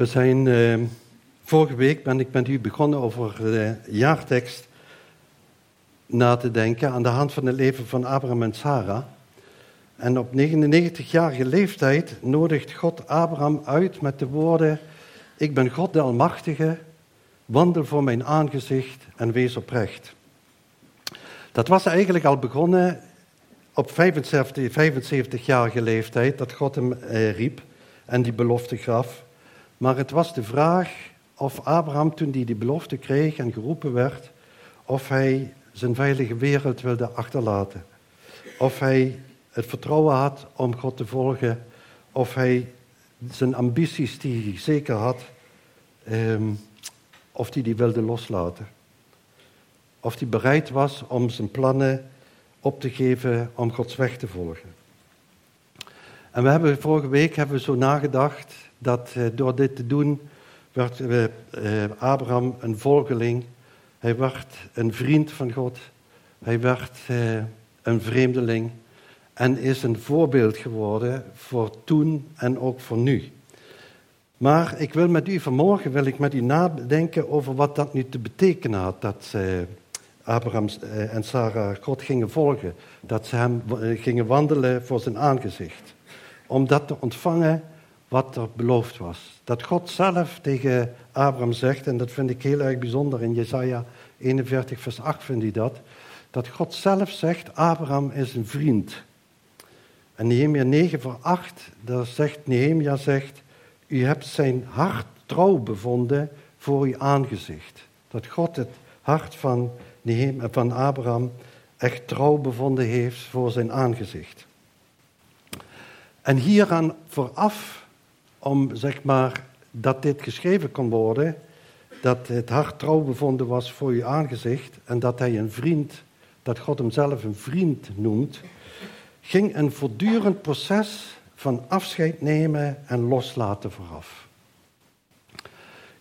We zijn, uh, vorige week ben ik met u begonnen over de jaartekst na te denken aan de hand van het leven van Abraham en Sarah. En op 99-jarige leeftijd nodigt God Abraham uit met de woorden: Ik ben God de Almachtige, wandel voor mijn aangezicht en wees oprecht. Dat was eigenlijk al begonnen op 75, 75-jarige leeftijd, dat God hem eh, riep en die belofte gaf. Maar het was de vraag of Abraham, toen hij die belofte kreeg en geroepen werd, of hij zijn veilige wereld wilde achterlaten. Of hij het vertrouwen had om God te volgen, of hij zijn ambities die hij zeker had, ehm, of hij die wilde loslaten. Of hij bereid was om zijn plannen op te geven om Gods weg te volgen. En we hebben vorige week hebben we zo nagedacht dat eh, door dit te doen werd eh, eh, Abraham een volgeling. Hij werd een vriend van God. Hij werd een vreemdeling en is een voorbeeld geworden voor toen en ook voor nu. Maar ik wil met u vanmorgen wil ik met u nadenken over wat dat nu te betekenen had. Dat Abraham en Sarah God gingen volgen. Dat ze hem gingen wandelen voor zijn aangezicht. Om dat te ontvangen wat er beloofd was. Dat God zelf tegen Abraham zegt, en dat vind ik heel erg bijzonder in Jesaja 41, vers 8 vind hij dat. Dat God zelf zegt, Abraham is een vriend. En Nehemia 9, vers 8, daar zegt Nehemia zegt, u hebt zijn hart trouw bevonden voor uw aangezicht. Dat God het hart van, Nehemia, van Abraham echt trouw bevonden heeft voor zijn aangezicht. En hieraan vooraf, om zeg maar dat dit geschreven kon worden, dat het hart trouw bevonden was voor uw aangezicht en dat hij een vriend, dat God hem zelf een vriend noemt, ging een voortdurend proces van afscheid nemen en loslaten vooraf.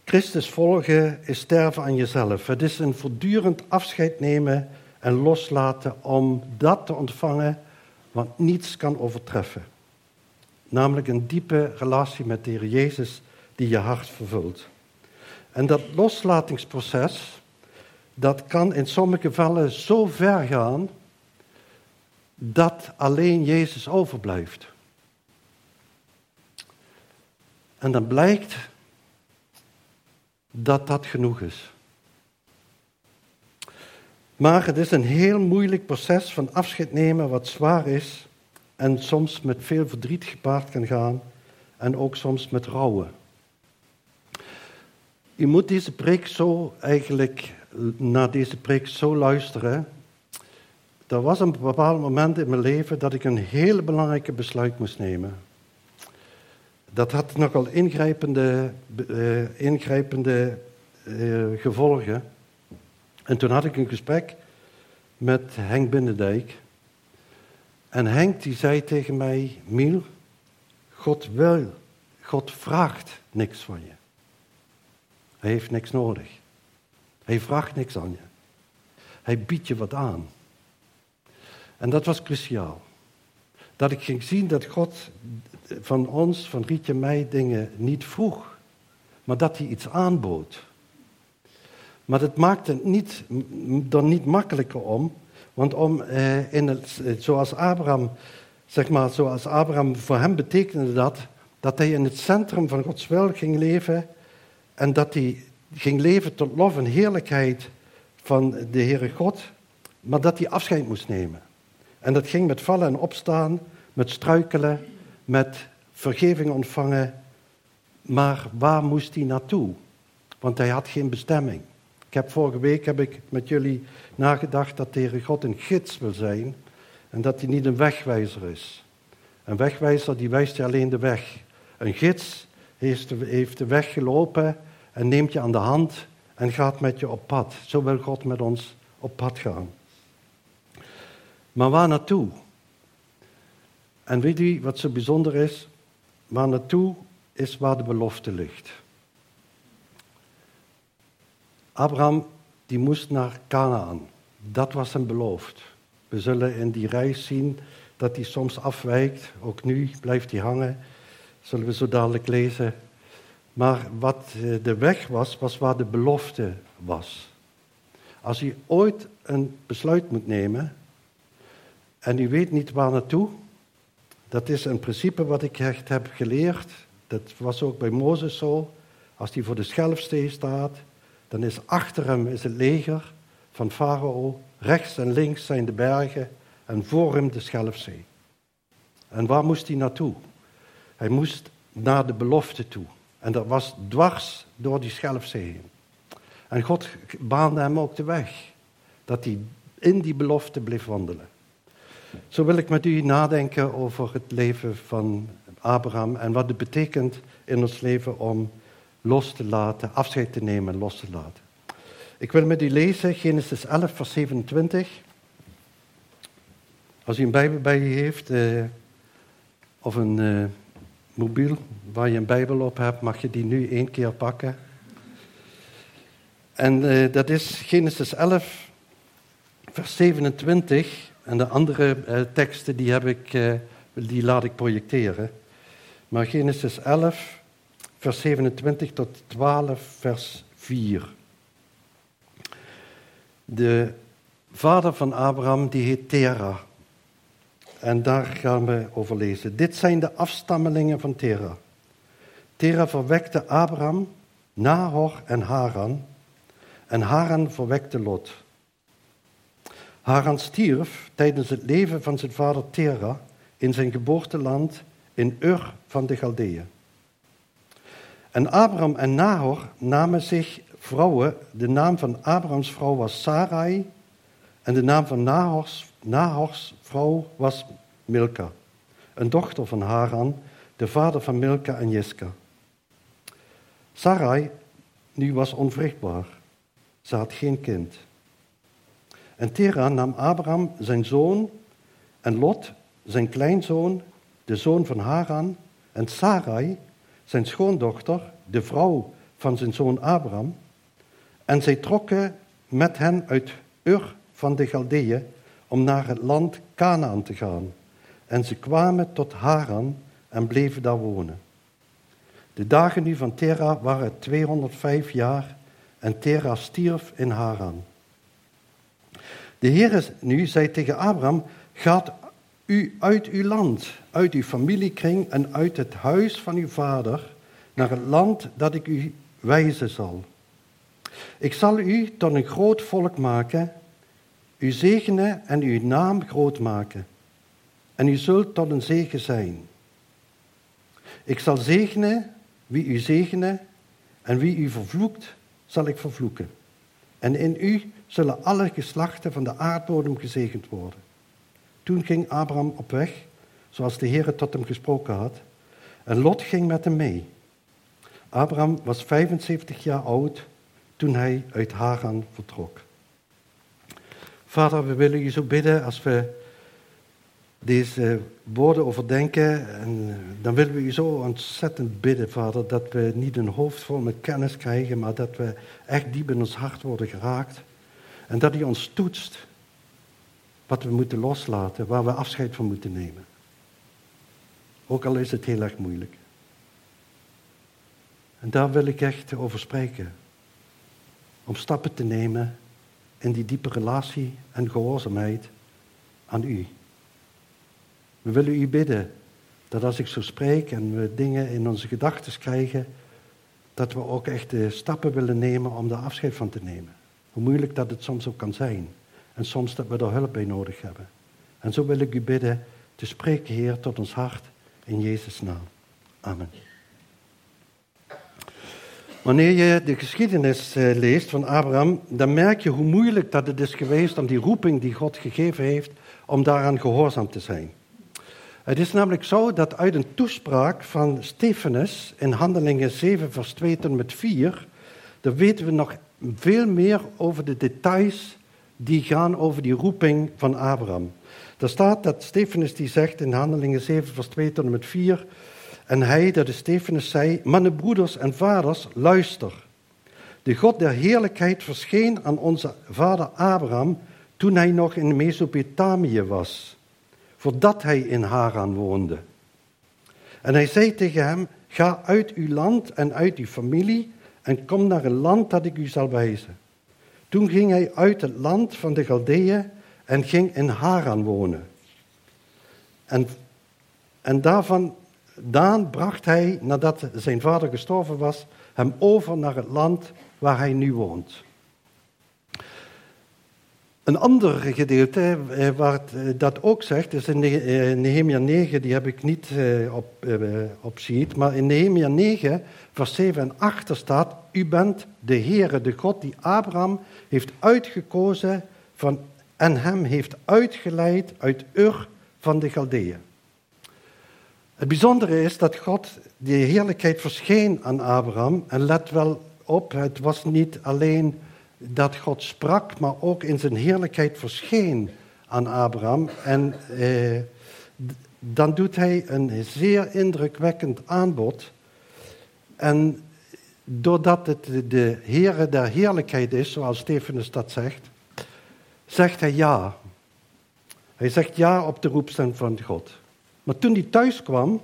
Christus volgen is sterven aan jezelf. Het is een voortdurend afscheid nemen en loslaten om dat te ontvangen wat niets kan overtreffen. Namelijk een diepe relatie met de Heer Jezus die je hart vervult. En dat loslatingsproces, dat kan in sommige gevallen zo ver gaan dat alleen Jezus overblijft. En dan blijkt dat dat genoeg is. Maar het is een heel moeilijk proces van afscheid nemen wat zwaar is en soms met veel verdriet gepaard kan gaan en ook soms met rouwen. Je moet deze preek zo eigenlijk, naar deze preek zo luisteren. Er was een bepaald moment in mijn leven dat ik een heel belangrijke besluit moest nemen. Dat had nogal ingrijpende, uh, ingrijpende uh, gevolgen. En toen had ik een gesprek met Henk Binnendijk. En Henk die zei tegen mij, Miel, God wil, God vraagt niks van je. Hij heeft niks nodig. Hij vraagt niks aan je. Hij biedt je wat aan. En dat was cruciaal. Dat ik ging zien dat God van ons, van Rietje mij, dingen niet vroeg, maar dat hij iets aanbood. Maar dat maakte het niet, dan niet makkelijker om, want om eh, in het, zoals Abraham, zeg maar, zoals Abraham, voor hem betekende dat, dat hij in het centrum van Gods wil ging leven en dat hij ging leven tot lof en heerlijkheid van de Heere God, maar dat hij afscheid moest nemen. En dat ging met vallen en opstaan, met struikelen, met vergeving ontvangen. Maar waar moest hij naartoe? Want hij had geen bestemming. Ik heb vorige week heb ik met jullie nagedacht dat de God een gids wil zijn en dat hij niet een wegwijzer is. Een wegwijzer die wijst je alleen de weg. Een gids heeft de weg gelopen en neemt je aan de hand en gaat met je op pad. Zo wil God met ons op pad gaan. Maar waar naartoe? En weet u wat zo bijzonder is? Waar naartoe is waar de belofte ligt. Abraham die moest naar Canaan. Dat was hem beloofd. We zullen in die reis zien dat hij soms afwijkt. Ook nu blijft hij hangen. Zullen we zo dadelijk lezen Maar wat eh, de weg was, was waar de belofte was. Als u ooit een besluit moet nemen en u weet niet waar naartoe, dat is een principe wat ik echt heb geleerd. Dat was ook bij Mozes zo. Als hij voor de Schelfstee staat, dan is achter hem is het leger van Farao. Rechts en links zijn de bergen en voor hem de Schelfzee. En waar moest hij naartoe? Hij moest naar de belofte toe. En dat was dwars door die Schelfzee heen. En God baande hem ook de weg. Dat hij in die belofte bleef wandelen. Zo wil ik met u nadenken over het leven van Abraham en wat het betekent in ons leven om los te laten, afscheid te nemen en los te laten. Ik wil met u lezen Genesis 11, vers 27. Als u een Bijbel bij u heeft, eh, of een eh, mobiel waar je een Bijbel op hebt, mag je die nu één keer pakken. En eh, dat is Genesis 11, vers 27. En de andere teksten die, heb ik, die laat ik projecteren. Maar Genesis 11, vers 27 tot 12, vers 4. De vader van Abraham, die heet Terah. En daar gaan we over lezen. Dit zijn de afstammelingen van Terah. Terah verwekte Abraham, Nahor en Haran. En Haran verwekte Lot. Haran stierf tijdens het leven van zijn vader Terah in zijn geboorteland in Ur van de Galdeeën. En Abraham en Nahor namen zich vrouwen. De naam van Abrahams vrouw was Sarai en de naam van Nahors, Nahors vrouw was Milka, een dochter van Haran, de vader van Milka en Jeska. Sarai nu was onvruchtbaar. Ze had geen kind. En Tera nam Abraham zijn zoon en Lot zijn kleinzoon, de zoon van Haran, en Sarai, zijn schoondochter, de vrouw van zijn zoon Abraham. En zij trokken met hen uit Ur van de Galdeeën om naar het land Canaan te gaan. En ze kwamen tot Haran en bleven daar wonen. De dagen nu van Tera waren 205 jaar en Tera stierf in Haran. De Heer nu zei tegen Abraham, gaat u uit uw land, uit uw familiekring en uit het huis van uw vader naar het land dat ik u wijzen zal. Ik zal u tot een groot volk maken, u zegenen en uw naam groot maken. En u zult tot een zegen zijn. Ik zal zegenen wie u zegenen en wie u vervloekt, zal ik vervloeken. En in u zullen alle geslachten van de aardbodem gezegend worden. Toen ging Abraham op weg, zoals de Heer tot hem gesproken had, en Lot ging met hem mee. Abraham was 75 jaar oud toen hij uit Haran vertrok. Vader, we willen je zo bidden als we deze woorden overdenken. En dan willen we u zo ontzettend bidden, Vader, dat we niet een hoofd vol met kennis krijgen, maar dat we echt diep in ons hart worden geraakt. En dat u ons toetst wat we moeten loslaten, waar we afscheid van moeten nemen. Ook al is het heel erg moeilijk. En daar wil ik echt over spreken. Om stappen te nemen in die diepe relatie en gehoorzaamheid aan u. We willen u bidden dat als ik zo spreek en we dingen in onze gedachten krijgen, dat we ook echt de stappen willen nemen om daar afscheid van te nemen. Hoe moeilijk dat het soms ook kan zijn. En soms dat we er hulp bij nodig hebben. En zo wil ik u bidden te spreken, Heer, tot ons hart in Jezus' naam. Amen. Wanneer je de geschiedenis eh, leest van Abraham, dan merk je hoe moeilijk dat het is geweest om die roeping die God gegeven heeft, om daaraan gehoorzaam te zijn. Het is namelijk zo dat uit een toespraak van Stefanus in Handelingen 7, vers 2 tot met 4, daar weten we nog veel meer over de details die gaan over die roeping van Abraham. Er staat dat Stefanus die zegt in Handelingen 7, vers 2 tot en met 4, en hij, dat is Stefanus, zei, mannen, broeders en vaders, luister. De God der heerlijkheid verscheen aan onze vader Abraham toen hij nog in Mesopotamië was, voordat hij in Haran woonde. En hij zei tegen hem, ga uit uw land en uit uw familie en kom naar een land dat ik u zal wijzen. Toen ging hij uit het land van de Galdeeën en ging in Haran wonen. En, en daarvan, Daan bracht hij, nadat zijn vader gestorven was, hem over naar het land waar hij nu woont. Een ander gedeelte eh, waar eh, dat ook zegt, is in eh, Nehemia 9, die heb ik niet op, op sheet, maar in Nehemia 9, vers 7 en 8 staat, u bent de Heere, de God die Abraham heeft uitgekozen van, en hem heeft uitgeleid uit Ur van de Galdeeën. Het bijzondere is dat God de heerlijkheid verscheen aan Abraham. En let wel op, het was niet alleen dat God sprak, maar ook in zijn heerlijkheid verscheen aan Abraham. En eh, dan doet hij een zeer indrukwekkend aanbod. En doordat het de Heere der heerlijkheid is, zoals Stefanus dat zegt, zegt hij ja. Hij zegt ja op de roepstem van God. Maar toen hij thuis kwam,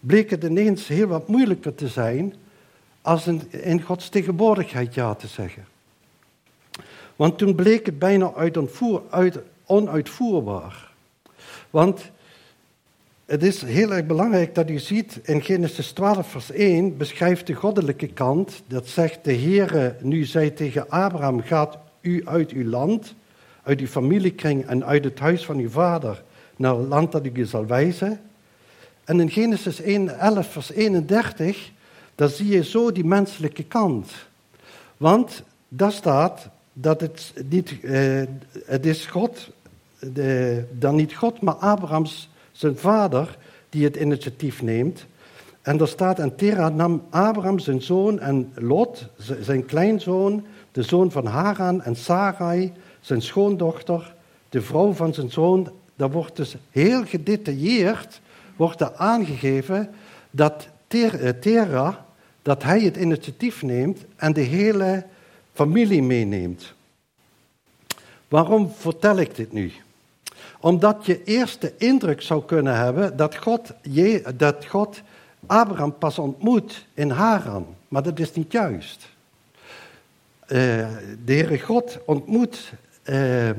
bleek het ineens heel wat moeilijker te zijn als in Gods tegenwoordigheid ja te zeggen. Want toen bleek het bijna uit uit, onuitvoerbaar. Want het is heel erg belangrijk dat u ziet in Genesis 12, vers 1 beschrijft de goddelijke kant. Dat zegt de Heere, nu zei tegen Abraham, gaat u uit uw land, uit uw familiekring en uit het huis van uw vader naar het land dat ik u zal wijzen. En in Genesis 1, 11, vers 31, daar zie je zo die menselijke kant. Want daar staat dat het niet, eh, het is God, de, dan niet God, maar Abrahams, zijn vader, die het initiatief neemt. En daar staat, en Terah nam Abraham zijn zoon en Lot, zijn kleinzoon, de zoon van Haran en Sarai, zijn schoondochter, de vrouw van zijn zoon. Daar wordt dus heel gedetailleerd wordt er aangegeven dat eh, Terah, dat hij het initiatief neemt en de hele familie meeneemt. Waarom vertel ik dit nu? Omdat je eerst de indruk zou kunnen hebben dat God, dat God Abraham pas ontmoet in Haran. Maar dat is niet juist. Uh, de Heere God ontmoet, uh,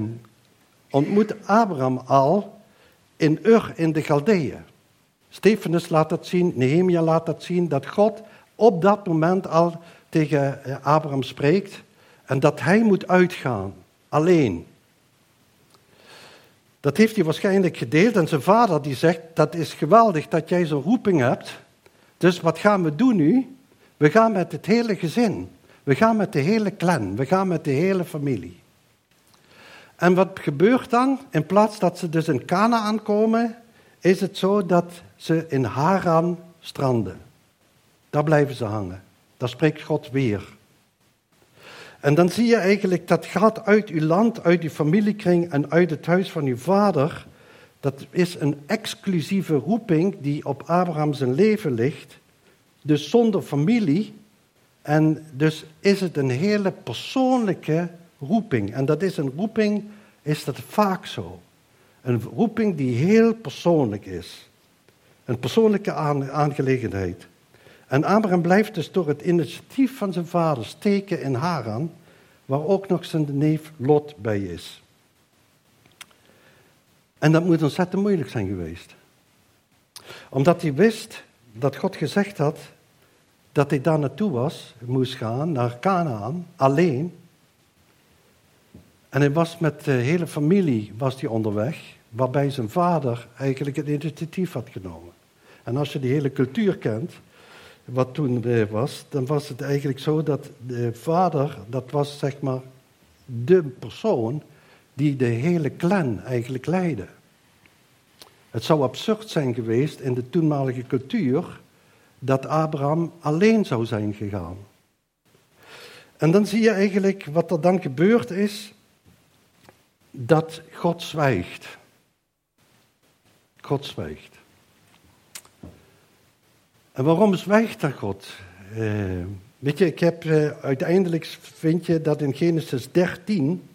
ontmoet Abraham al in Ur in de Galdeeën. Stefanus laat dat zien, Nehemia laat dat zien, dat God op dat moment al tegen eh, Abraham spreekt en dat hij moet uitgaan, alleen. Dat heeft hij waarschijnlijk gedeeld en zijn vader die zegt, dat is geweldig dat jij zo'n roeping hebt, dus wat gaan we doen nu? We gaan met het hele gezin, we gaan met de hele clan, we gaan met de hele familie. En wat gebeurt dan? In plaats dat ze dus in Canaan aankomen, is het zo dat ze in Haran stranden. Daar blijven ze hangen. Daar spreekt God weer. En dan zie je eigenlijk dat gaat uit uw land, uit uw familiekring en uit het huis van uw vader. Dat is een exclusieve roeping die op Abraham zijn leven ligt. Dus zonder familie. En dus is het een hele persoonlijke roeping. En dat is een roeping, is dat vaak zo. Een roeping die heel persoonlijk is. Een persoonlijke aangelegenheid. En Abraham blijft dus door het initiatief van zijn vader steken in Haran, waar ook nog zijn neef Lot bij is. En dat moet ontzettend moeilijk zijn geweest. Omdat hij wist dat God gezegd had dat hij daar naartoe was, moest gaan, naar Canaan, alleen. En hij was met de hele familie was hij onderweg, waarbij zijn vader eigenlijk het initiatief had genomen. En als je die hele cultuur kent, wat toen was, dan was het eigenlijk zo dat de vader, dat was zeg maar de persoon die de hele clan eigenlijk leidde. Het zou absurd zijn geweest in de toenmalige cultuur dat Abraham alleen zou zijn gegaan. En dan zie je eigenlijk wat er dan gebeurd is, dat God zwijgt. God zwijgt. En waarom zwijgt dan God? Uh, weet je, ik heb, uh, uiteindelijk vind je dat in Genesis 13,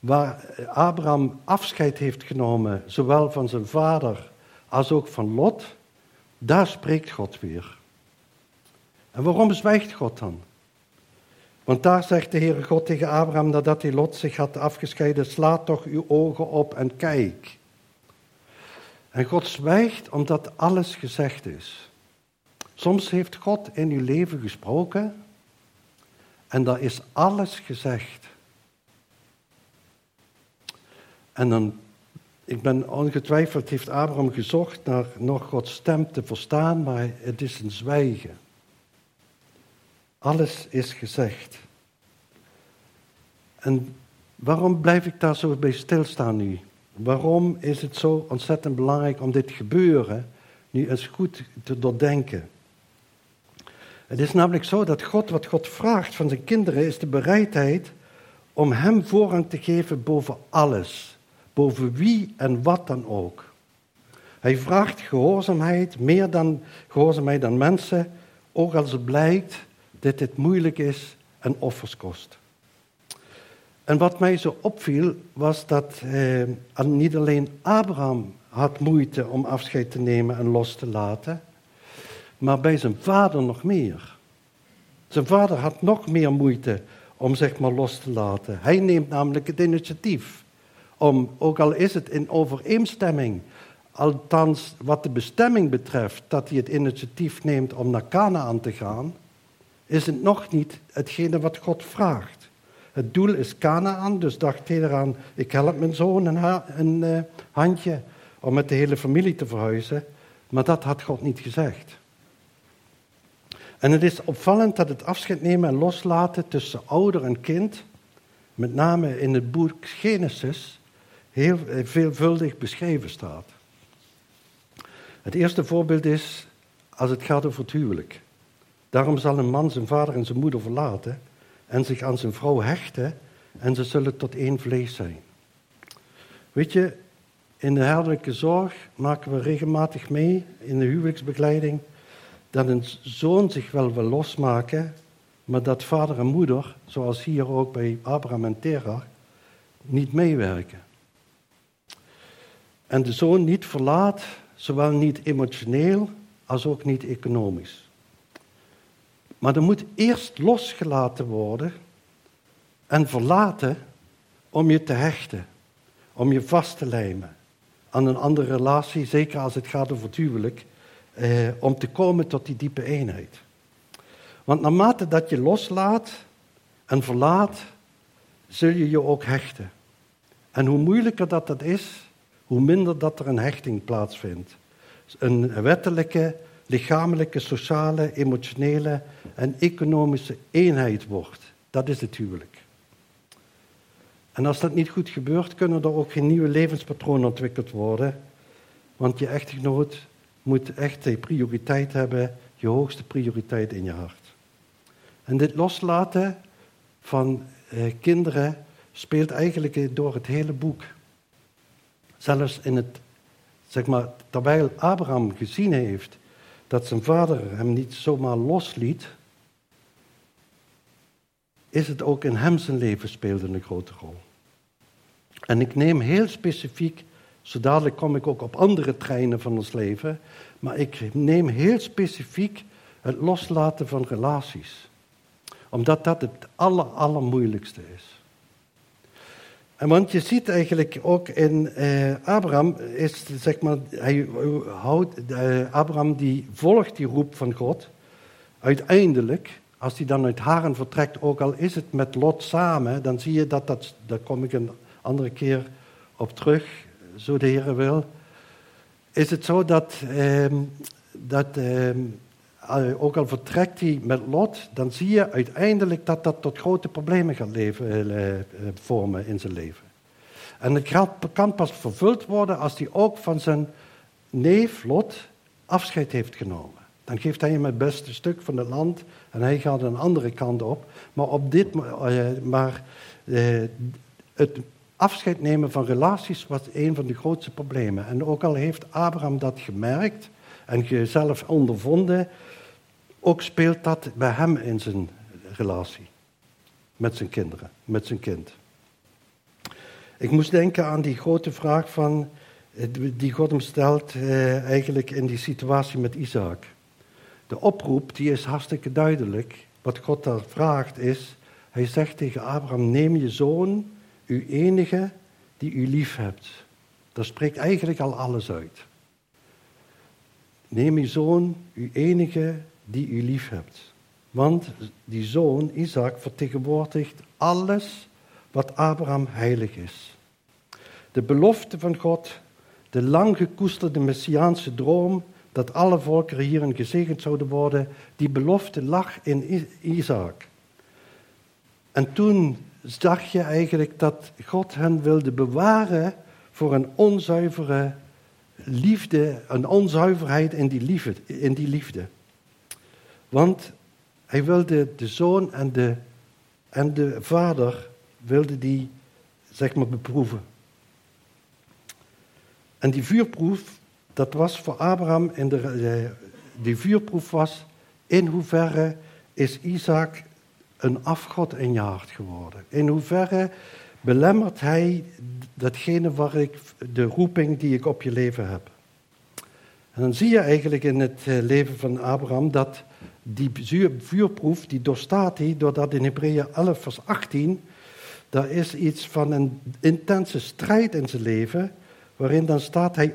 waar Abraham afscheid heeft genomen, zowel van zijn vader als ook van Lot, Daar spreekt God weer. En waarom zwijgt God dan? Want daar zegt de Heere God tegen Abraham nadat hij Lot zich had afgescheiden, slaat toch uw ogen op en kijk. En God zwijgt omdat alles gezegd is. Soms heeft God in uw leven gesproken en daar is alles gezegd. En dan, ik ben ongetwijfeld, heeft Abraham gezocht naar nog Gods stem te verstaan, maar het is een zwijgen. Alles is gezegd. En waarom blijf ik daar zo bij stilstaan nu? Waarom is het zo ontzettend belangrijk om dit gebeuren nu eens goed te doordenken? Het is namelijk zo dat God, wat God vraagt van zijn kinderen, is de bereidheid om Hem voorrang te geven boven alles, boven wie en wat dan ook. Hij vraagt gehoorzaamheid, meer dan gehoorzaamheid dan mensen, ook als het blijkt dat dit moeilijk is en offers kost. En wat mij zo opviel, was dat eh, niet alleen Abraham had moeite om afscheid te nemen en los te laten, maar bij zijn vader nog meer. Zijn vader had nog meer moeite om zeg maar los te laten. Hij neemt namelijk het initiatief om, ook al is het in overeenstemming, althans wat de bestemming betreft, dat hij het initiatief neemt om naar Canaan te gaan, is het nog niet hetgene wat God vraagt. Het doel is Canaan, dus dacht hij eraan, ik help mijn zoon een, een uh, handje om met de hele familie te verhuizen. Maar dat had God niet gezegd. En het is opvallend dat het afscheid nemen en loslaten tussen ouder en kind, met name in het boek Genesis, heel veelvuldig beschreven staat. Het eerste voorbeeld is als het gaat over het huwelijk. Daarom zal een man zijn vader en zijn moeder verlaten en zich aan zijn vrouw hechten en ze zullen tot één vlees zijn. Weet je, in de herderlijke zorg maken we regelmatig mee in de huwelijksbegeleiding dat een zoon zich wel wil losmaken, maar dat vader en moeder, zoals hier ook bij Abraham en Terah, niet meewerken. En de zoon niet verlaat, zowel niet emotioneel als ook niet economisch. Maar er moet eerst losgelaten worden en verlaten om je te hechten, om je vast te lijmen aan een andere relatie, zeker als het gaat over het huwelijk, eh, om te komen tot die diepe eenheid. Want naarmate dat je loslaat en verlaat, zul je je ook hechten. En hoe moeilijker dat dat is, hoe minder dat er een hechting plaatsvindt. Een wettelijke, lichamelijke, sociale, emotionele en economische eenheid wordt. Dat is het huwelijk. En als dat niet goed gebeurt, kunnen er ook geen nieuwe levenspatronen ontwikkeld worden. Want je echtgenoot moet echt de prioriteit hebben, je hoogste prioriteit in je hart. En dit loslaten van eh, kinderen speelt eigenlijk door het hele boek. Zelfs in het, zeg maar, terwijl Abraham gezien heeft dat zijn vader hem niet zomaar losliet, is het ook in hem zijn leven speelde een grote rol. En ik neem heel specifiek, zo dadelijk kom ik ook op andere treinen van ons leven, maar ik neem heel specifiek het loslaten van relaties. Omdat dat het aller, allermoeilijkste is. En want je ziet eigenlijk ook in eh, Abraham, is, zeg maar, hij houdt, eh, Abraham die volgt die roep van God. Uiteindelijk, als hij dan uit Haren vertrekt, ook al is het met Lot samen, dan zie je dat, dat daar kom ik een andere keer op terug, zo de Heer wil is het zo dat, ehm, dat ehm, ook al vertrekt hij met Lot, dan zie je uiteindelijk dat dat tot grote problemen gaat leven, eh, eh, vormen in zijn leven. En het kan pas vervuld worden als hij ook van zijn neef Lot afscheid heeft genomen. Dan geeft hij hem het beste stuk van het land en hij gaat een andere kant op. Maar, op dit, uh, maar het afscheid nemen van relaties was een van de grootste problemen. En ook al heeft Abraham dat gemerkt en zelf ondervonden, ook speelt dat bij hem in zijn relatie met zijn kinderen, met zijn kind. Ik moest denken aan die grote vraag van die God hem stelt eh, eigenlijk in die situatie met Isaac. De oproep die is hartstikke duidelijk. Wat God daar vraagt is, hij zegt tegen Abraham, neem je zoon, uw enige, die u lief hebt. Dat spreekt eigenlijk al alles uit. Neem je zoon, uw enige, die u lief hebt. Want die zoon, Isaac, vertegenwoordigt alles wat Abraham heilig is. De belofte van God, de lang gekoesterde messiaanse droom dat alle volkeren hierin gezegend zouden worden, die belofte lag in Isaac. En toen zag je eigenlijk dat God hen wilde bewaren voor een onzuivere liefde, een onzuiverheid in die liefde. In die liefde. Want hij wilde de zoon en de, en de vader, wilde die, zeg maar, beproeven. En die vuurproef, dat was voor Abraham, in de, die vuurproef was, in hoeverre is Isaac een afgod in je hart geworden? In hoeverre belemmert hij datgene waar ik, de roeping die ik op je leven heb? En dan zie je eigenlijk in het eh, leven van Abraham dat die vuurproef, die doorstaat hij doordat in Hebreeën 11 vers 18, daar is iets van een intense strijd in zijn leven, waarin dan staat hij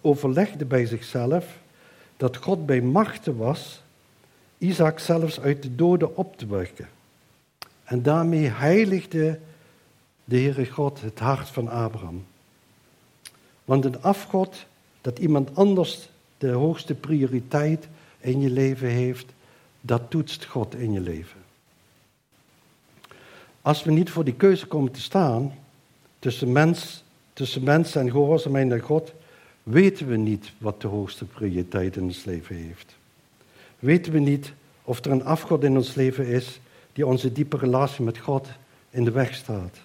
overlegde bij zichzelf dat God bij machten was Isaac zelfs uit de doden op te werken. En daarmee heiligde de Heere God het hart van Abraham. Want een afgod, dat iemand anders de hoogste prioriteit in je leven heeft, dat toetst God in je leven. Als we niet voor die keuze komen te staan tussen mens, tussen mens en gehoorzaamheid naar God, weten we niet wat de hoogste prioriteit in ons leven heeft. Weten we niet of er een afgod in ons leven is die onze diepe relatie met God in de weg staat.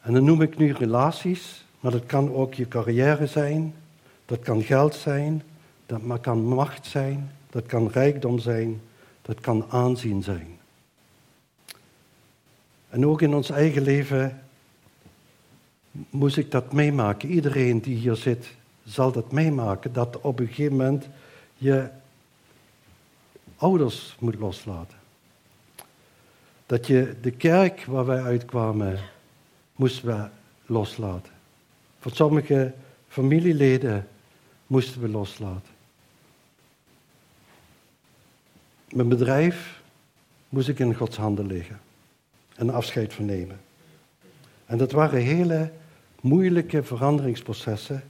En dan noem ik nu relaties, maar dat kan ook je carrière zijn, dat kan geld zijn, dat kan macht zijn, dat kan rijkdom zijn, dat kan aanzien zijn. En ook in ons eigen leven moest ik dat meemaken. Iedereen die hier zit zal dat meemaken, dat op een gegeven moment je ouders moet loslaten. Dat je de kerk waar wij uitkwamen, moesten we loslaten. Voor sommige familieleden moesten we loslaten. Mijn bedrijf moest ik in Gods handen leggen en afscheid van nemen. En dat waren hele moeilijke veranderingsprocessen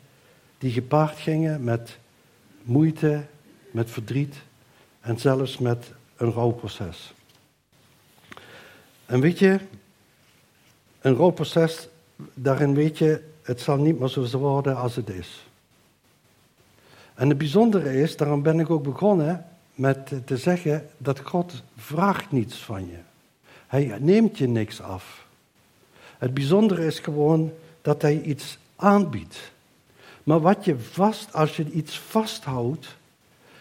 die gepaard gingen met moeite, met verdriet en zelfs met een rouwproces. En weet je, een rouwproces, daarin weet je, het zal niet meer zo worden als het is. En het bijzondere is, daarom ben ik ook begonnen met te zeggen dat God vraagt niets van je. Hij neemt je niks af. Het bijzondere is gewoon dat hij iets aanbiedt. Maar wat je vast, als je iets vasthoudt,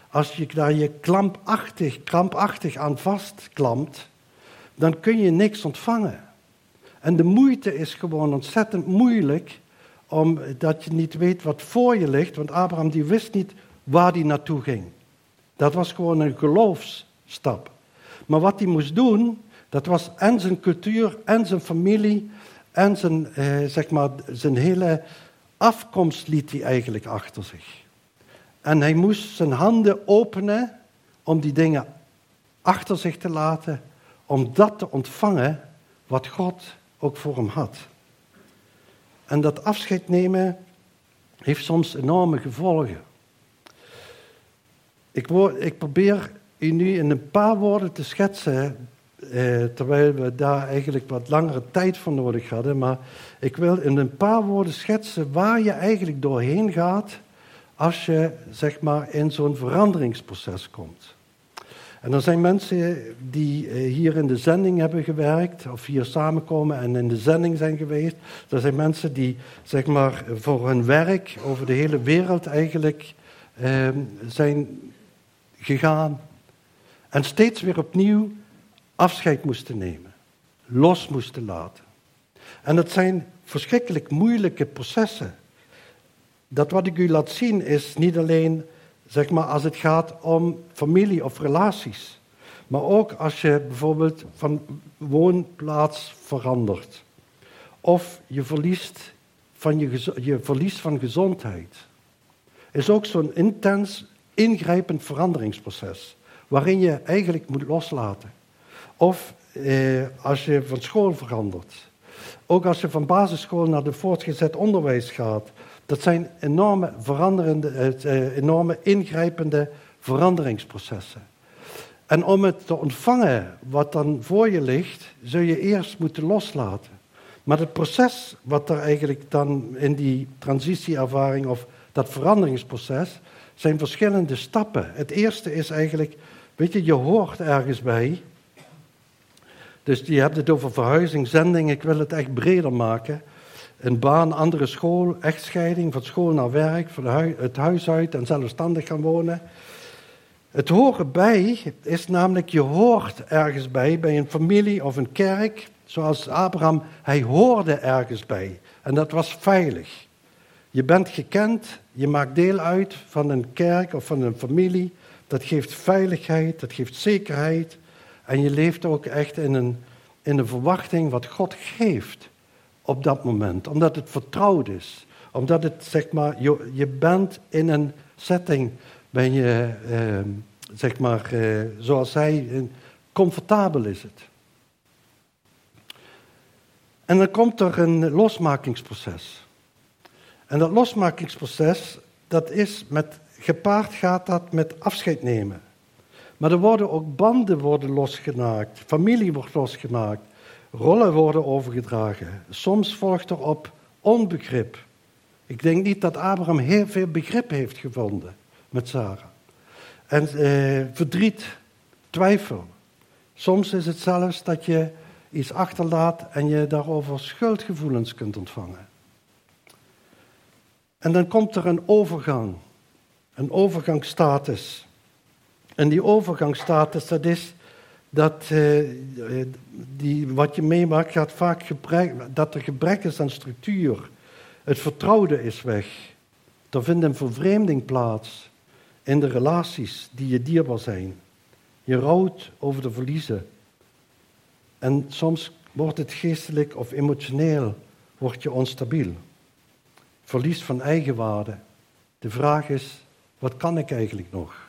als je daar je klampachtig, krampachtig aan vastklampt, dan kun je niks ontvangen. En de moeite is gewoon ontzettend moeilijk, omdat je niet weet wat voor je ligt, want Abraham die wist niet waar hij naartoe ging. Dat was gewoon een geloofsstap. Maar wat hij moest doen, dat was en zijn cultuur en zijn familie en zijn, eh, zeg maar, zijn hele afkomst liet hij eigenlijk achter zich. En hij moest zijn handen openen om die dingen achter zich te laten, om dat te ontvangen wat God ook voor hem had. En dat afscheid nemen heeft soms enorme gevolgen. Ik, ik probeer u nu in een paar woorden te schetsen, eh, terwijl we daar eigenlijk wat langere tijd voor nodig hadden. Maar ik wil in een paar woorden schetsen waar je eigenlijk doorheen gaat als je zeg maar in zo'n veranderingsproces komt. En er zijn mensen die eh, hier in de zending hebben gewerkt, of hier samenkomen en in de zending zijn geweest. Er zijn mensen die zeg maar voor hun werk over de hele wereld eigenlijk eh, zijn gegaan. En steeds weer opnieuw afscheid moesten nemen, los moesten laten. En het zijn verschrikkelijk moeilijke processen. Dat wat ik u laat zien is niet alleen zeg maar, als het gaat om familie of relaties, maar ook als je bijvoorbeeld van woonplaats verandert. Of je verliest van, je, je van gezondheid. Is ook zo'n intens ingrijpend veranderingsproces. Waarin je eigenlijk moet loslaten. Of eh, als je van school verandert. Ook als je van basisschool naar de voortgezet onderwijs gaat. Dat zijn enorme, veranderende, eh, enorme ingrijpende veranderingsprocessen. En om het te ontvangen wat dan voor je ligt, zul je eerst moeten loslaten. Maar het proces wat er eigenlijk dan in die transitieervaring of dat veranderingsproces, zijn verschillende stappen. Het eerste is eigenlijk, weet je, je hoort ergens bij. Dus je hebt het over verhuizing, zending, ik wil het echt breder maken. Een baan, andere school, echtscheiding, van school naar werk, van het huis uit en zelfstandig gaan wonen. Het horen bij is namelijk, je hoort ergens bij, bij een familie of een kerk. Zoals Abraham, hij hoorde ergens bij. En dat was veilig. Je bent gekend, je maakt deel uit van een kerk of van een familie. Dat geeft veiligheid, dat geeft zekerheid. En je leeft ook echt in een, in een verwachting wat God geeft op dat moment. Omdat het vertrouwd is. Omdat het, zeg maar, je, je bent in een setting, ben je, eh, zeg maar, eh, zoals hij, eh, comfortabel is het. En dan komt er een losmakingsproces. En dat losmakingsproces, dat is met, gepaard gaat dat met afscheid nemen. Maar er worden ook banden worden losgemaakt, familie wordt losgemaakt, rollen worden overgedragen. Soms volgt er op onbegrip. Ik denk niet dat Abraham heel veel begrip heeft gevonden met Sarah. En eh, verdriet, twijfel. Soms is het zelfs dat je iets achterlaat en je daarover schuldgevoelens kunt ontvangen. En dan komt er een overgang, een overgangsstatus. En die overgangsstatus, dat is dat uh, die, wat je meemaakt, gaat vaak gebrek, dat er gebrek is aan structuur. Het vertrouwde is weg. Er vindt een vervreemding plaats in de relaties die je dierbaar zijn. Je rouwt over de verliezen. En soms wordt het geestelijk of emotioneel wordt je onstabiel verlies van eigenwaarde. De vraag is, wat kan ik eigenlijk nog?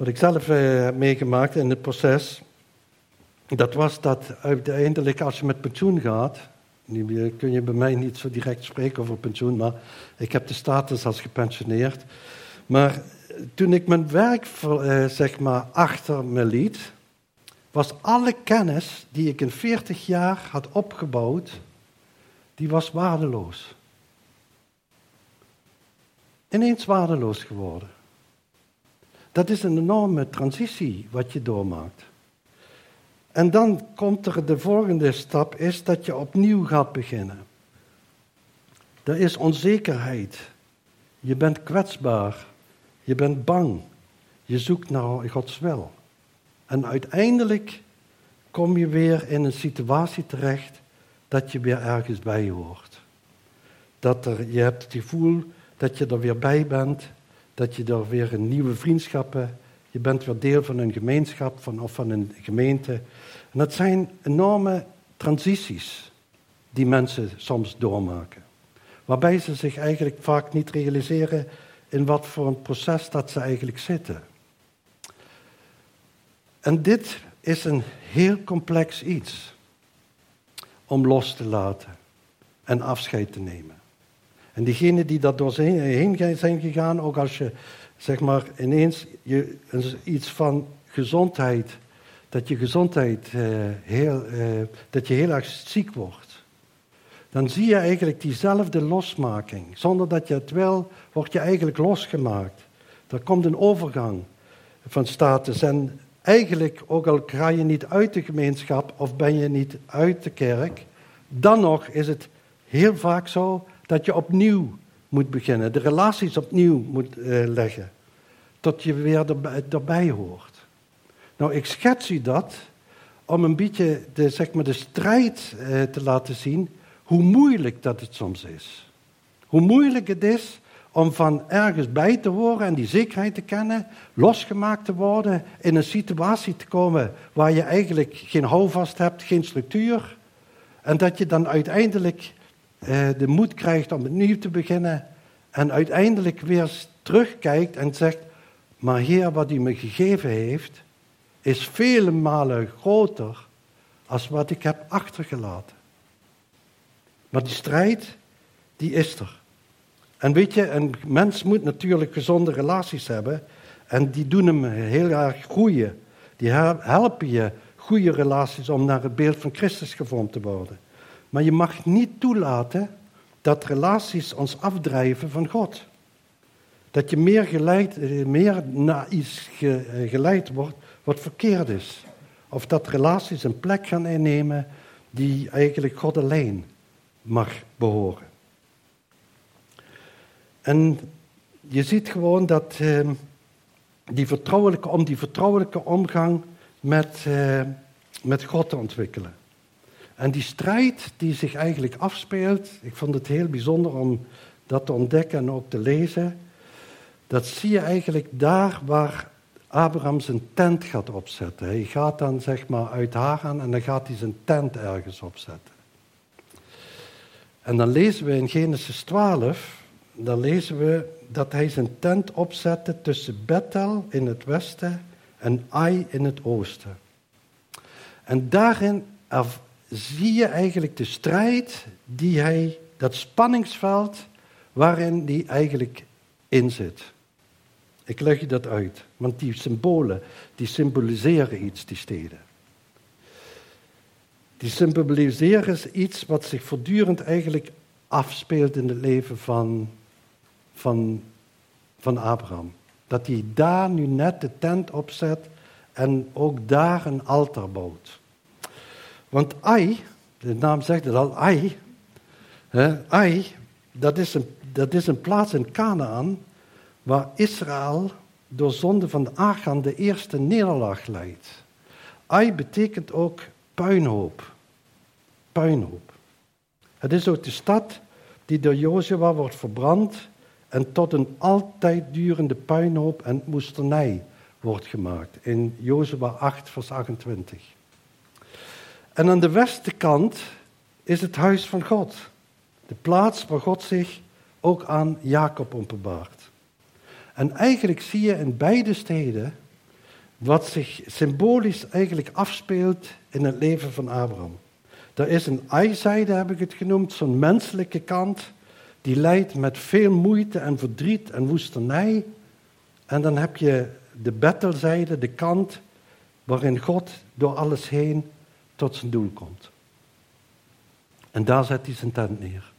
Wat ik zelf eh, heb meegemaakt in het proces, dat was dat uiteindelijk als je met pensioen gaat, nu kun je bij mij niet zo direct spreken over pensioen, maar ik heb de status als gepensioneerd. Maar toen ik mijn werk eh, zeg maar, achter me liet, was alle kennis die ik in 40 jaar had opgebouwd, die was waardeloos. Ineens waardeloos geworden. Dat is een enorme transitie wat je doormaakt. En dan komt er de volgende stap, is dat je opnieuw gaat beginnen. Er is onzekerheid. Je bent kwetsbaar. Je bent bang. Je zoekt naar Gods wil. En uiteindelijk kom je weer in een situatie terecht dat je weer ergens bij hoort. Dat er, je hebt het gevoel dat je er weer bij bent, dat je er weer een nieuwe vriendschappen, je bent weer deel van een gemeenschap van, of van een gemeente. En dat zijn enorme transities die mensen soms doormaken. Waarbij ze zich eigenlijk vaak niet realiseren in wat voor een proces dat ze eigenlijk zitten. En dit is een heel complex iets om los te laten en afscheid te nemen. En diegenen die dat door heen zijn gegaan, ook als je zeg maar ineens je, iets van gezondheid, dat je gezondheid eh, heel, eh, dat je heel erg ziek wordt, dan zie je eigenlijk diezelfde losmaking. Zonder dat je het wil, word je eigenlijk losgemaakt. Er komt een overgang van status. En eigenlijk, ook al ga je niet uit de gemeenschap of ben je niet uit de kerk, dan nog is het heel vaak zo dat je opnieuw moet beginnen, de relaties opnieuw moet uh, leggen, tot je weer erbij, hoort. Nou, ik schets u dat om een beetje de, zeg maar, de strijd eh, te laten zien, hoe moeilijk dat het soms is. Hoe moeilijk het is om van ergens bij te horen en die zekerheid te kennen, losgemaakt te worden, in een situatie te komen waar je eigenlijk geen houvast hebt, geen structuur. En dat je dan uiteindelijk eh, de moed krijgt om opnieuw te beginnen en uiteindelijk weer terugkijkt en zegt, maar Heer, wat u me gegeven heeft, is vele malen groter als wat ik heb achtergelaten. Maar die strijd, die is er. En weet je, een mens moet natuurlijk gezonde relaties hebben. En die doen hem heel erg groeien. Die helpen je goede relaties om naar het beeld van Christus gevormd te worden. Maar je mag niet toelaten dat relaties ons afdrijven van God. Dat je meer, geleid, eh, meer naar iets eh, geleid wordt wat verkeerd is. Of dat relaties een plek gaan innemen die eigenlijk God alleen mag behoren. En je ziet gewoon dat uh, die vertrouwelijke, om die vertrouwelijke omgang met, uh, met God te ontwikkelen. En die strijd die zich eigenlijk afspeelt, ik vond het heel bijzonder om dat te ontdekken en ook te lezen. Dat zie je eigenlijk daar waar Abraham zijn tent gaat opzetten. Hij gaat dan zeg maar uit Haran en dan gaat hij zijn tent ergens opzetten. En dan lezen we in Genesis 12, dan lezen we dat hij zijn tent opzette tussen Bethel in het westen en Ai in het oosten. En daarin zie je eigenlijk de strijd die hij, dat spanningsveld waarin hij eigenlijk in zit. Ik leg je dat uit, want die symbolen, die symboliseren iets, die steden. Die symboliseren iets wat zich voortdurend eigenlijk afspeelt in het leven van, van, van Abraham. Dat hij daar nu net de tent opzet en ook daar een altaar bouwt. Want Ai, de naam zegt het al, Ai, hè, Ai dat, is een, dat is een plaats in Canaan waar Israël door zonde van de Achan de eerste nederlaag leidt. Ai betekent ook puinhoop. Puinhoop. Het is ook de stad die door Jozua wordt verbrand en tot een altijd durende puinhoop en moesternij wordt gemaakt. In Jozua 8, vers 28. En aan de westenkant is het huis van God. De plaats waar God zich ook aan Jacob openbaart. En eigenlijk zie je in beide steden wat zich symbolisch eigenlijk afspeelt in het leven van Abraham. Er is een ijzijde, heb ik het genoemd, zo'n menselijke kant, die leidt met veel moeite en verdriet en woestenij. En dan heb je de bettelzijde, de kant waarin God door alles heen tot zijn doel komt. En daar zet hij zijn tent neer.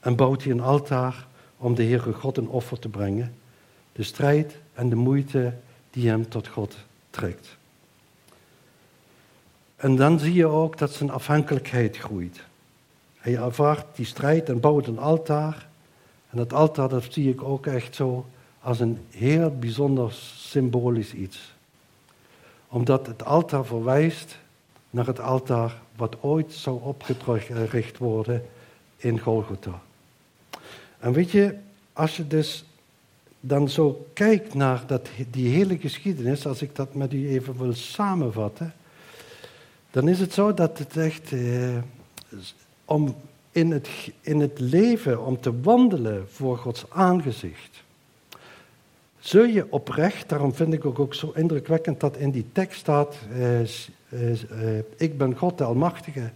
En bouwt hij een altaar om de Heere God een offer te brengen. De strijd en de moeite die hem tot God trekt. En dan zie je ook dat zijn afhankelijkheid groeit. Hij ervaart die strijd en bouwt een altaar. En dat altaar, dat zie ik ook echt zo als een heel bijzonder symbolisch iets. Omdat het altaar verwijst naar het altaar wat ooit zou opgericht worden in Golgotha. En weet je, als je dus dan zo kijkt naar dat, die hele geschiedenis, als ik dat met u even wil samenvatten, dan is het zo dat het echt eh, om in het, in het leven, om te wandelen voor Gods aangezicht, zul je oprecht, daarom vind ik ook, zo indrukwekkend dat in die tekst staat, eh, eh, eh, ik ben God de Almachtige,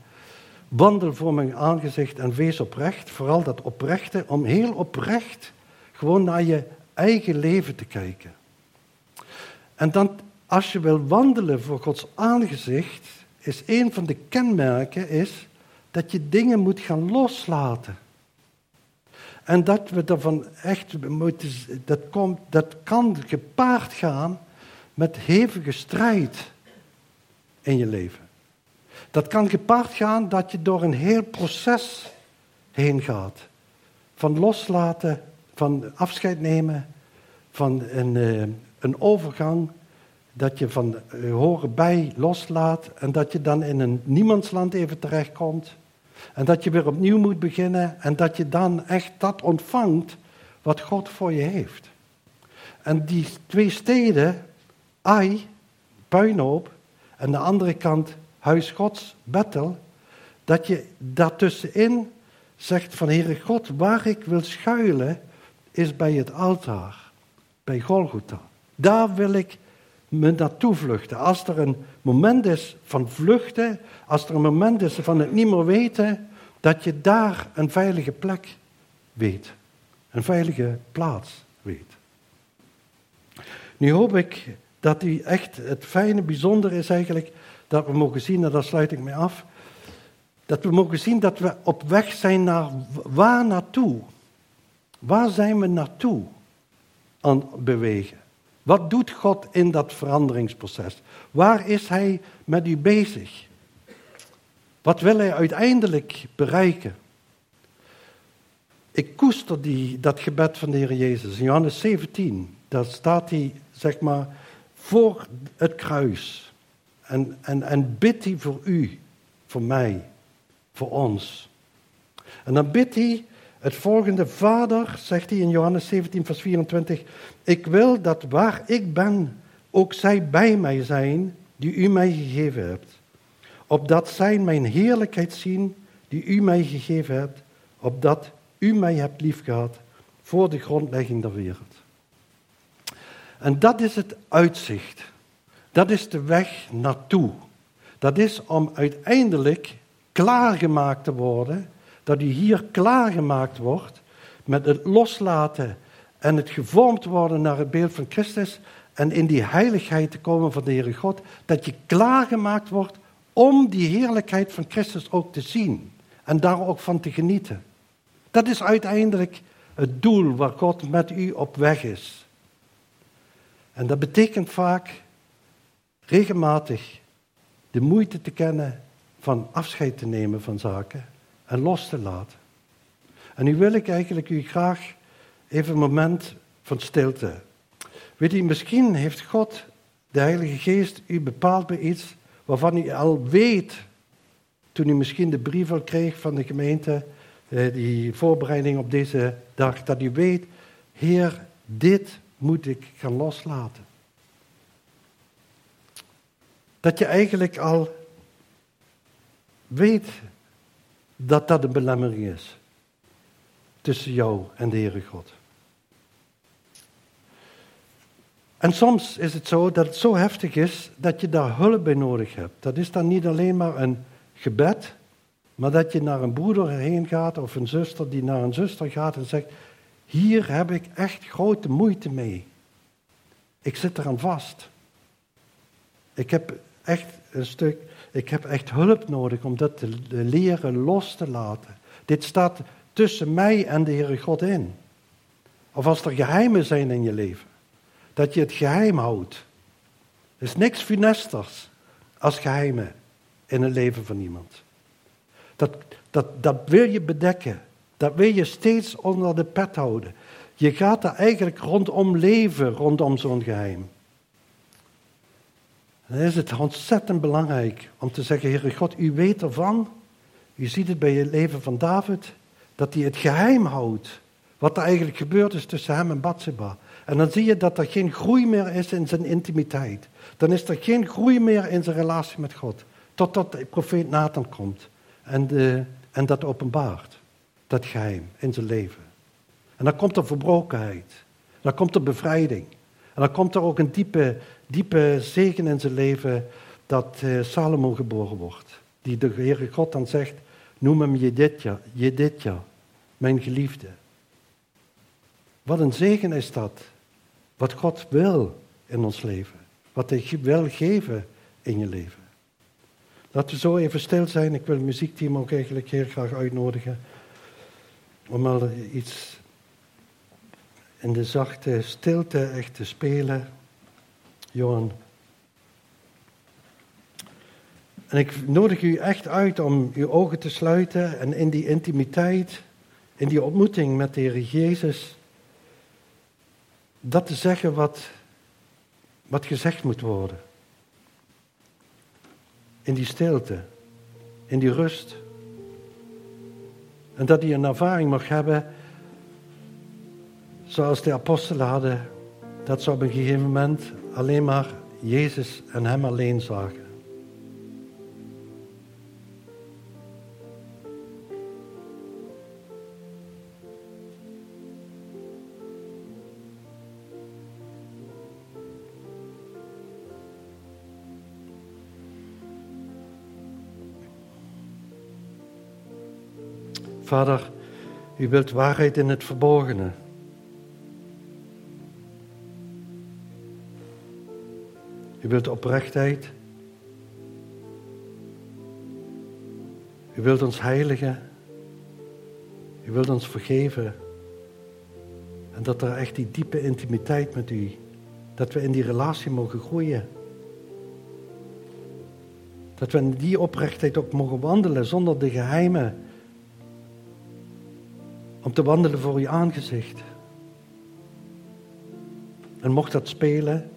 wandel voor mijn aangezicht en wees oprecht, vooral dat oprechte, om heel oprecht gewoon naar je eigen leven te kijken. En dan, als je wil wandelen voor Gods aangezicht, is een van de kenmerken is dat je dingen moet gaan loslaten. En dat we ervan echt moeten, dat, komt, dat kan gepaard gaan met hevige strijd in je leven. Dat kan gepaard gaan dat je door een heel proces heen gaat. Van loslaten, van afscheid nemen, van een, eh, een overgang dat je van uh, horen bij loslaat en dat je dan in een niemandsland even terechtkomt. En dat je weer opnieuw moet beginnen en dat je dan echt dat ontvangt wat God voor je heeft. En die twee steden, Ai, puinhoop, en de andere kant huis Gods, Bethel, dat je daartussenin zegt van Heere God, waar ik wil schuilen, is bij het altaar, bij Golgotha. Daar wil ik me naartoe vluchten. Als er een moment is van vluchten, als er een moment is van het niet meer weten, dat je daar een veilige plek weet. Een veilige plaats weet. Nu hoop ik dat u echt, het fijne, bijzondere is eigenlijk, dat we mogen zien, en daar sluit ik mee af, dat we mogen zien dat we op weg zijn naar waar naartoe? Waar zijn we naartoe aan bewegen? Wat doet God in dat veranderingsproces? Waar is Hij met u bezig? Wat wil Hij uiteindelijk bereiken? Ik koester die, dat gebed van de Heer Jezus. In Johannes 17, daar staat hij, zeg maar, voor het kruis. En, en, en bidt hij voor u, voor mij, voor ons. En dan bidt hij het volgende, Vader, zegt hij in Johannes 17, vers 24, ik wil dat waar ik ben, ook zij bij mij zijn, die u mij gegeven hebt. Opdat zij mijn heerlijkheid zien, die u mij gegeven hebt, opdat u mij hebt liefgehad voor de grondlegging der wereld. En dat is het uitzicht. Dat is de weg naartoe. Dat is om uiteindelijk klaargemaakt te worden, dat u hier klaargemaakt wordt met het loslaten en het gevormd worden naar het beeld van Christus en in die heiligheid te komen van de Heere God, dat je klaargemaakt wordt om die heerlijkheid van Christus ook te zien en daar ook van te genieten. Dat is uiteindelijk het doel waar God met u op weg is. En dat betekent vaak regelmatig de moeite te kennen van afscheid te nemen van zaken en los te laten. En nu wil ik eigenlijk u graag even een moment van stilte. Weet u, misschien heeft God, de Heilige Geest, u bepaald bij iets waarvan u al weet, toen u misschien de brief al kreeg van de gemeente, eh, die voorbereiding op deze dag, dat u weet, Heer, dit moet ik gaan loslaten. Dat je eigenlijk al weet dat dat een belemmering is tussen jou en de Heere God. En soms is het zo dat het zo heftig is dat je daar hulp bij nodig hebt. Dat is dan niet alleen maar een gebed, maar dat je naar een broeder heen gaat of een zuster die naar een zuster gaat en zegt: Hier heb ik echt grote moeite mee. Ik zit eraan vast. Ik heb echt een stuk, ik heb echt hulp nodig om dat te leren los te laten. Dit staat tussen mij en de Heere God in. Of als er geheimen zijn in je leven, dat je het geheim houdt. Er is niks funesters als geheimen in het leven van iemand. Dat, dat, dat wil je bedekken. Dat wil je steeds onder de pet houden. Je gaat er eigenlijk rondom leven, rondom zo'n geheim. dan is het ontzettend belangrijk om te zeggen, Heere God, u weet ervan. U ziet het bij het leven van David, dat hij het geheim houdt. Wat er eigenlijk gebeurd is tussen hem en Bathsheba. En dan zie je dat er geen groei meer is in zijn intimiteit. Dan is er geen groei meer in zijn relatie met God. Totdat de profeet Nathan komt en, en dat openbaart. Dat geheim in zijn leven. En dan komt er verbrokenheid. Dan komt er bevrijding. En dan komt er ook een diepe, diepe zegen in zijn leven dat uh, Salomo geboren wordt. Die de Heere God dan zegt, noem hem Jedidja, Jedidja, mijn geliefde. Wat een zegen is dat. Wat God wil in ons leven. Wat hij wil geven in je leven. Laten we zo even stil zijn. Ik wil het muziekteam ook eigenlijk heel graag uitnodigen. Om al iets in de zachte stilte echt te spelen. Johan. En ik nodig u echt uit om uw ogen te sluiten en in die intimiteit, in die ontmoeting met de Heer Jezus, dat te zeggen wat wat gezegd moet worden. In die stilte, in die rust. En dat hij een ervaring mag hebben, zoals de apostelen hadden, dat ze op een gegeven moment alleen maar Jezus en Hem alleen zagen. Vader, u wilt waarheid in het verborgene. U wilt oprechtheid. U wilt ons heiligen. U wilt ons vergeven. En dat er echt die diepe intimiteit met u, dat we in die relatie mogen groeien. Dat we in die oprechtheid ook mogen wandelen zonder de geheimen om te wandelen voor uw aangezicht. En mocht dat spelen,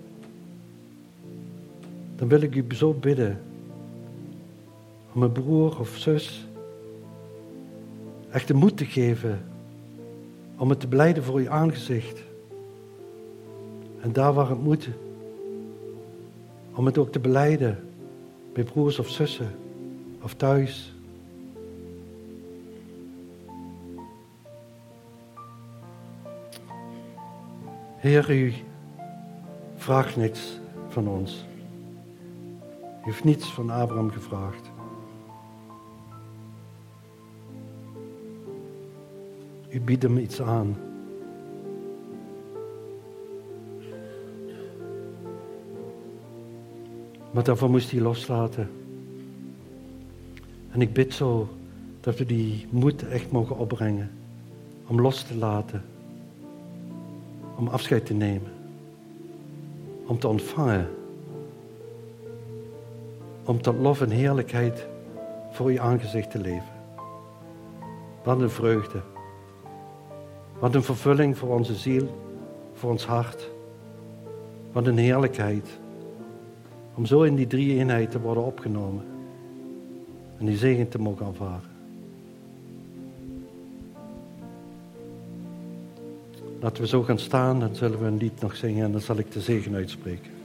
dan wil ik u zo bidden om een broer of zus echt de moed te geven om het te beleiden voor uw aangezicht. En daar waar het moet, om het ook te beleiden bij broers of zussen of thuis. Heer, u vraagt niets van ons. U heeft niets van Abraham gevraagd. U biedt hem iets aan. Maar daarvoor moest hij loslaten. En ik bid zo dat we die moed echt mogen opbrengen om los te laten om afscheid te nemen, om te ontvangen, om tot lof en heerlijkheid voor uw aangezicht te leven. Wat een vreugde, wat een vervulling voor onze ziel, voor ons hart, wat een heerlijkheid om zo in die drie eenheid te worden opgenomen en die zegen te mogen ervaren. Laten we zo gaan staan, dan zullen we een lied nog zingen en dan zal ik de zegen uitspreken.